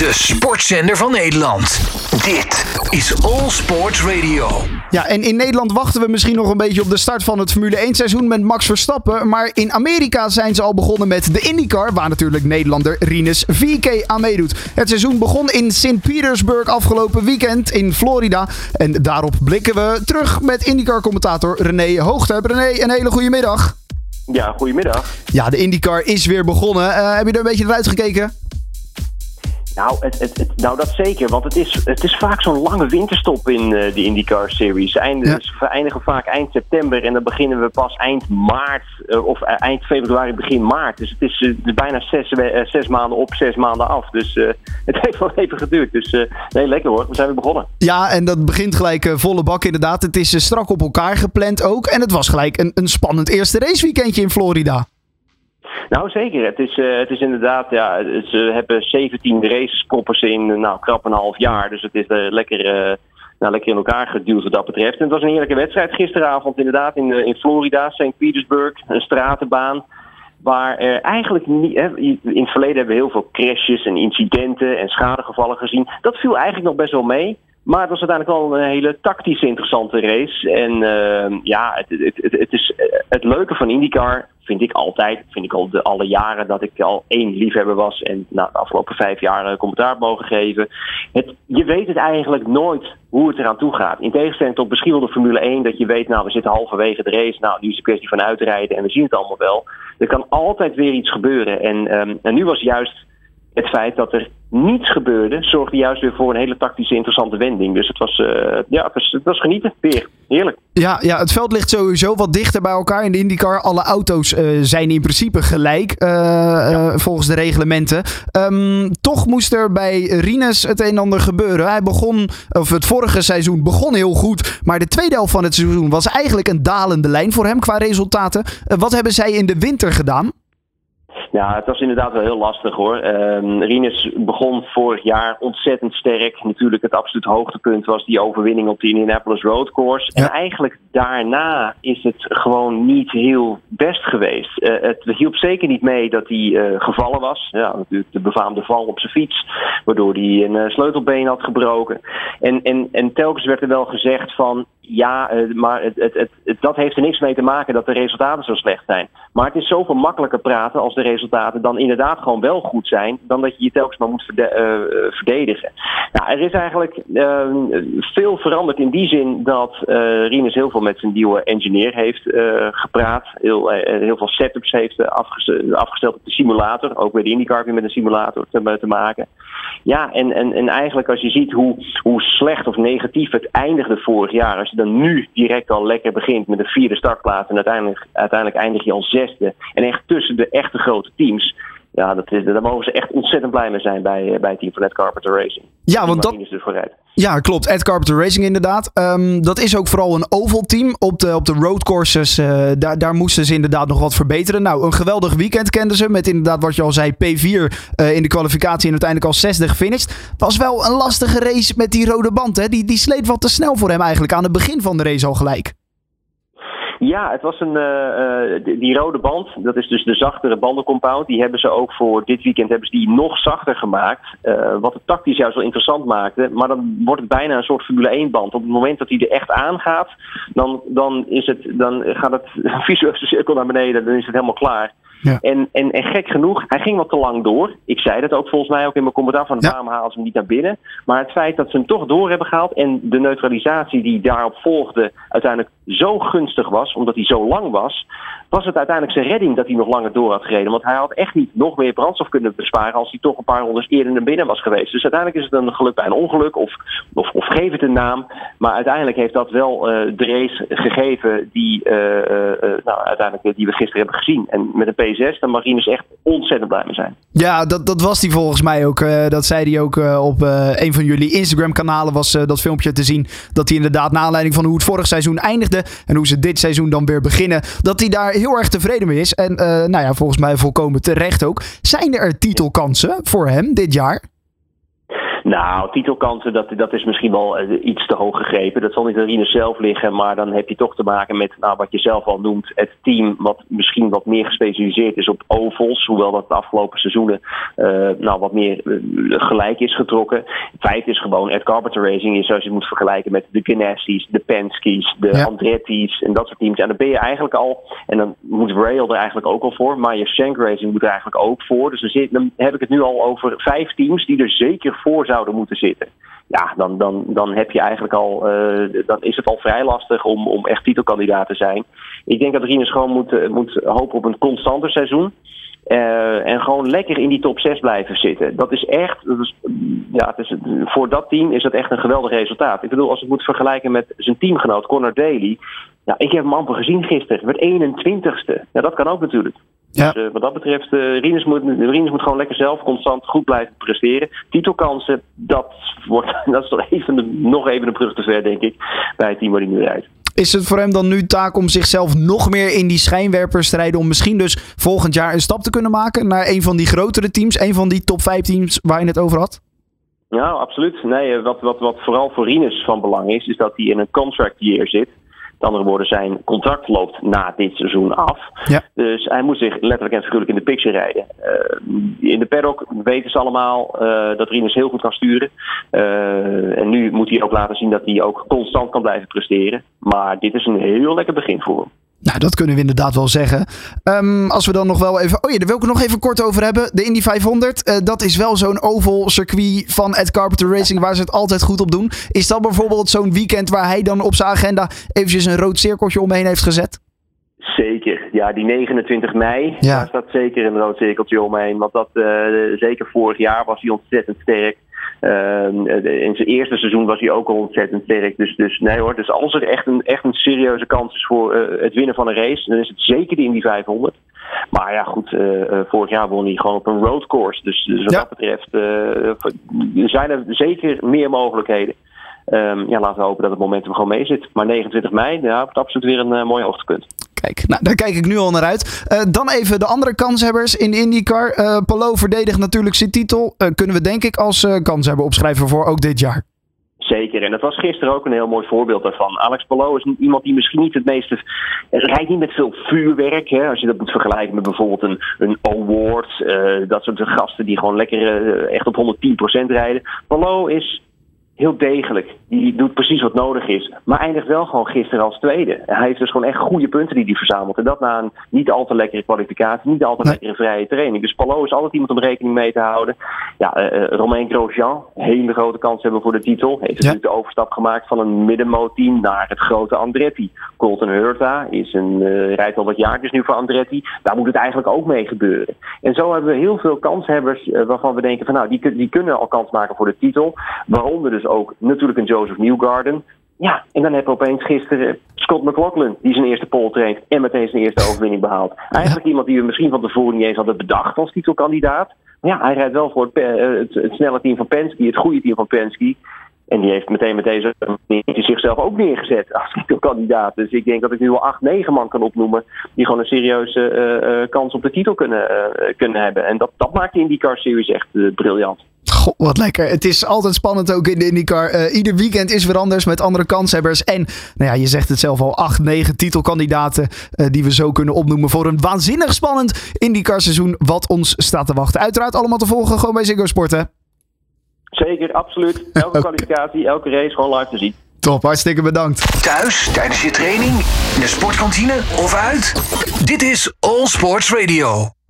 de sportzender van Nederland. Dit is All Sports Radio. Ja, en in Nederland wachten we misschien nog een beetje op de start van het Formule 1 seizoen met Max Verstappen. Maar in Amerika zijn ze al begonnen met de IndyCar, waar natuurlijk Nederlander Rinus VK aan meedoet. Het seizoen begon in St. Petersburg afgelopen weekend in Florida. En daarop blikken we terug met IndyCar-commentator René Hoogte. René, een hele goede middag. Ja, goedemiddag. Ja, de IndyCar is weer begonnen. Uh, heb je er een beetje naar uitgekeken? Nou, het, het, het, nou, dat zeker. Want het is, het is vaak zo'n lange winterstop in uh, de IndyCar Series. Eind, ja. We eindigen vaak eind september en dan beginnen we pas eind maart uh, of uh, eind februari, begin maart. Dus het is, het is bijna zes, zes, maanden op, zes maanden af. Dus het heeft wel even geduurd. Dus nee, lekker hoor. We zijn weer begonnen. Ja, en dat begint gelijk volle bak inderdaad. Het is strak op elkaar gepland ook. En het was gelijk een, een spannend eerste raceweekendje in Florida. Nou, zeker. Het is, uh, het is inderdaad, ja, ze hebben 17 races in nou, krap een half jaar. Dus het is lekker, nou, lekker in elkaar geduwd wat dat betreft. En het was een heerlijke wedstrijd gisteravond inderdaad in, in Florida, St. Petersburg, een stratenbaan. Waar er eigenlijk niet. In het verleden hebben we heel veel crashes en incidenten en schadegevallen gezien. Dat viel eigenlijk nog best wel mee. Maar het was uiteindelijk wel een hele tactisch interessante race. En ja, het, het, het, het, is het leuke van IndyCar vind ik altijd, vind ik al de alle jaren dat ik al één liefhebber was en nou, de afgelopen vijf jaar commentaar mogen geven. Het, je weet het eigenlijk nooit hoe het eraan toe gaat. In tegenstelling tot misschien wel de Formule 1, dat je weet, nou we zitten halverwege de race, nou nu is het kwestie van uitrijden en we zien het allemaal wel. Er kan altijd weer iets gebeuren. En, um, en nu was juist het feit dat er niets gebeurde, zorgde juist weer voor een hele tactische interessante wending. Dus het was, uh, ja, het was, het was, genieten. Weer. Heerlijk. Ja, ja, het veld ligt sowieso wat dichter bij elkaar in de IndyCar. Alle auto's uh, zijn in principe gelijk, uh, ja. volgens de reglementen. Um, toch moest er bij Rines het een en ander gebeuren. Hij begon, of het vorige seizoen begon heel goed. Maar de tweede helft van het seizoen was eigenlijk een dalende lijn voor hem qua resultaten. wat hebben zij in de winter gedaan? Ja, het was inderdaad wel heel lastig hoor. Um, Rinus begon vorig jaar ontzettend sterk. Natuurlijk het absoluut hoogtepunt was die overwinning op de Indianapolis Road Course. Ja. En eigenlijk daarna is het gewoon niet heel best geweest. Uh, het hielp zeker niet mee dat hij uh, gevallen was. Ja, natuurlijk de befaamde val op zijn fiets. Waardoor hij een uh, sleutelbeen had gebroken. En, en, en telkens werd er wel gezegd van ja, uh, maar dat heeft er niks mee te maken dat de resultaten zo slecht zijn. Maar het is zoveel makkelijker praten als de resultaten dan inderdaad gewoon wel goed zijn, dan dat je je telkens maar moet verde uh, verdedigen. Nou, er is eigenlijk uh, veel veranderd in die zin dat Rinus heel veel met zijn nieuwe engineer heeft gepraat, heel, heel veel setups heeft afgesteld, afgesteld op de simulator, ook bij de IndyCar met een simulator te, maken. Ja, en, en, en eigenlijk als je ziet hoe, hoe slecht of negatief het eindigde vorig jaar, als dan nu direct al lekker begint met een vierde startplaats en uiteindelijk, uiteindelijk eindig je al zesde en echt tussen de echte grote teams. Ja, dat is, daar mogen ze echt ontzettend blij mee zijn bij, bij het team van Ed Carpenter Racing. Ja, want dat, dus vooruit. Ja, klopt. Ed Carpenter Racing inderdaad. Um, dat is ook vooral een oval team. Op de, op de road courses, uh, daar, daar moesten ze inderdaad nog wat verbeteren. Nou, een geweldig weekend kenden ze. Met inderdaad wat je al zei, P4 uh, in de kwalificatie en uiteindelijk al zesde gefinished. Was wel een lastige race met die rode band. Hè? Die, die sleet wat te snel voor hem eigenlijk aan het begin van de race al gelijk. Ja, het was een, uh, uh, die, die, rode band, dat is dus de zachtere bandencompound. Die hebben ze ook voor dit weekend hebben ze die nog zachter gemaakt. Uh, wat het tactisch juist wel interessant maakte. Maar dan wordt het bijna een soort Formule 1 band. Op het moment dat hij er echt aangaat, dan, dan, is het, dan gaat het visuele cirkel naar beneden. Dan is het helemaal klaar. Ja. En, en, en gek genoeg, hij ging wat te lang door. Ik zei dat ook volgens mij ook in mijn commentaar van waarom ja. halen ze hem niet naar binnen. Maar het feit dat ze hem toch door hebben gehaald en de neutralisatie die daarop volgde uiteindelijk zo gunstig was, omdat hij zo lang was, was het uiteindelijk zijn redding dat hij nog langer door had gereden. Want hij had echt niet nog meer brandstof kunnen besparen als hij toch een paar rondes eerder naar binnen was geweest. Dus uiteindelijk is het een geluk bij een ongeluk of, of, of geef het een naam. Maar uiteindelijk heeft dat wel uh, de race gegeven die, uh, uh, nou, uiteindelijk, die we gisteren hebben gezien. En met een P6, dan mag Rinus echt ontzettend blij mee zijn. Ja, dat, dat was hij volgens mij ook. dat zei hij ook op een van jullie Instagram kanalen was dat filmpje te zien. Dat hij inderdaad naar aanleiding van hoe het vorig seizoen eindigde en hoe ze dit seizoen dan weer beginnen, dat hij daar heel erg tevreden mee is. En nou ja, volgens mij volkomen terecht ook. Zijn er titelkansen voor hem dit jaar? Nou, titelkansen, dat, dat is misschien wel eh, iets te hoog gegrepen. Dat zal niet aan Rinus zelf liggen, maar dan heb je toch te maken met nou, wat je zelf al noemt. Het team wat misschien wat meer gespecialiseerd is op ovals. Hoewel dat de afgelopen seizoenen uh, nou, wat meer uh, gelijk is getrokken. Het feit is gewoon, Ed Carpenter Racing is zoals je moet vergelijken met de Genassi's, de Penske's, de ja. Andretti's en dat soort teams. En dan ben je eigenlijk al, en dan moet Rail er eigenlijk ook al voor, maar je Shank Racing moet er eigenlijk ook voor. Dus dan, zit, dan heb ik het nu al over vijf teams die er zeker voor zouden moeten zitten. Ja, dan, dan, dan heb je eigenlijk al, uh, dan is het al vrij lastig om, om echt titelkandidaat te zijn. Ik denk dat Rinus gewoon moet, moet hopen op een constanter seizoen. Uh, en gewoon lekker in die top 6 blijven zitten. Dat is echt, dat is, ja, het is, voor dat team is dat echt een geweldig resultaat. Ik bedoel, als ik moet vergelijken met zijn teamgenoot Connor Daly. Ja, ik heb hem amper gezien gisteren. Met 21ste. Ja, dat kan ook natuurlijk. Ja. Dus uh, wat dat betreft, uh, Rinus, moet, Rinus moet gewoon lekker zelf constant goed blijven presteren. Titelkansen, dat, wordt, dat is even de, nog even een brug te ver, denk ik, bij het team waar hij nu rijdt. Is het voor hem dan nu taak om zichzelf nog meer in die schijnwerpers te rijden? Om misschien dus volgend jaar een stap te kunnen maken naar een van die grotere teams? Een van die top 5 teams waar je het over had? Ja, absoluut. Nee, wat, wat, wat vooral voor Rinus van belang is, is dat hij in een contract year zit. Met andere woorden, zijn contract loopt na dit seizoen af. Ja. Dus hij moet zich letterlijk en figuurlijk in de picture rijden. Uh, in de paddock weten ze allemaal uh, dat Rinus heel goed kan sturen. Uh, en nu moet hij ook laten zien dat hij ook constant kan blijven presteren. Maar dit is een heel lekker begin voor hem. Nou, dat kunnen we inderdaad wel zeggen. Um, als we dan nog wel even. Oh ja, daar wil ik het nog even kort over hebben. De Indy 500. Uh, dat is wel zo'n oval circuit van Ed Carpenter Racing. Waar ze het altijd goed op doen. Is dat bijvoorbeeld zo'n weekend waar hij dan op zijn agenda. eventjes een rood cirkeltje omheen heeft gezet? Zeker. Ja, die 29 mei. Ja. Daar staat zeker een rood cirkeltje omheen. Want dat, uh, zeker vorig jaar was hij ontzettend sterk. Uh, in zijn eerste seizoen was hij ook al ontzettend sterk. Dus, dus nee hoor. Dus als er echt een, echt een serieuze kans is voor uh, het winnen van een race, dan is het zeker die in die 500. Maar ja, goed, uh, vorig jaar won hij gewoon op een roadcourse. Dus, dus wat ja. dat betreft zijn er zeker meer mogelijkheden. Um, ja, laten we hopen dat het momentum gewoon mee zit. Maar 29 mei, ja, wordt absoluut weer een mooi hoogtepunt. Kijk, nou, daar kijk ik nu al naar uit. Uh, dan even de andere kanshebbers in de IndyCar. Uh, Polo verdedigt natuurlijk zijn titel. Uh, kunnen we denk ik als kanshebber opschrijven voor ook dit jaar. Zeker, en dat was gisteren ook een heel mooi voorbeeld daarvan. Alex Palou is iemand die misschien niet het meeste. rijdt niet met veel vuurwerk. Hè, als je dat moet vergelijken met bijvoorbeeld een, een award. Dat soort gasten die gewoon lekker echt op 110% rijden. Palou is heel degelijk. Die doet precies wat nodig is. Maar eindigt wel gewoon gisteren als tweede. Hij heeft dus gewoon echt goede punten die hij verzamelt. En dat na een niet al te lekkere kwalificatie, niet al te nee. lekkere vrije training. Dus Palo is altijd iemand om rekening mee te houden. Ja, uh, Romain Grosjean, hele grote kans hebben voor de titel. Heeft ja. natuurlijk de overstap gemaakt van een middenmoot-team naar het grote Andretti. Colton Hurta is een, uh, rijdt al wat jaartjes nu voor Andretti. Daar moet het eigenlijk ook mee gebeuren. En zo hebben we heel veel kanshebbers uh, waarvan we denken van nou, die, die kunnen al kans maken voor de titel. Waaronder dus ook natuurlijk een Joseph Newgarden. Ja, en dan heb je opeens gisteren Scott McLaughlin, die zijn eerste pole traint en meteen zijn eerste overwinning behaalt. Eigenlijk iemand die we misschien van tevoren niet eens hadden bedacht als titelkandidaat. Maar ja, hij rijdt wel voor het, het snelle team van Penske, het goede team van Penske. En die heeft meteen met deze zichzelf ook neergezet als titelkandidaat. Dus ik denk dat ik nu al acht, negen man kan opnoemen. die gewoon een serieuze uh, uh, kans op de titel kunnen, kunnen hebben. En dat, dat maakt de IndyCar Series echt briljant. Goh, wat lekker. Het is altijd spannend ook in de IndyCar. Uh, ieder weekend is weer anders met andere kanshebbers. En nou ja, je zegt het zelf al, acht, negen titelkandidaten uh, die we zo kunnen opnoemen voor een waanzinnig spannend IndyCar seizoen wat ons staat te wachten. Uiteraard allemaal te volgen gewoon bij Ziggo Sporten. Zeker, absoluut. Elke okay. kwalificatie, elke race gewoon live te zien. Top, hartstikke bedankt. Thuis, tijdens je training, in de sportkantine of uit? Dit is All Sports Radio.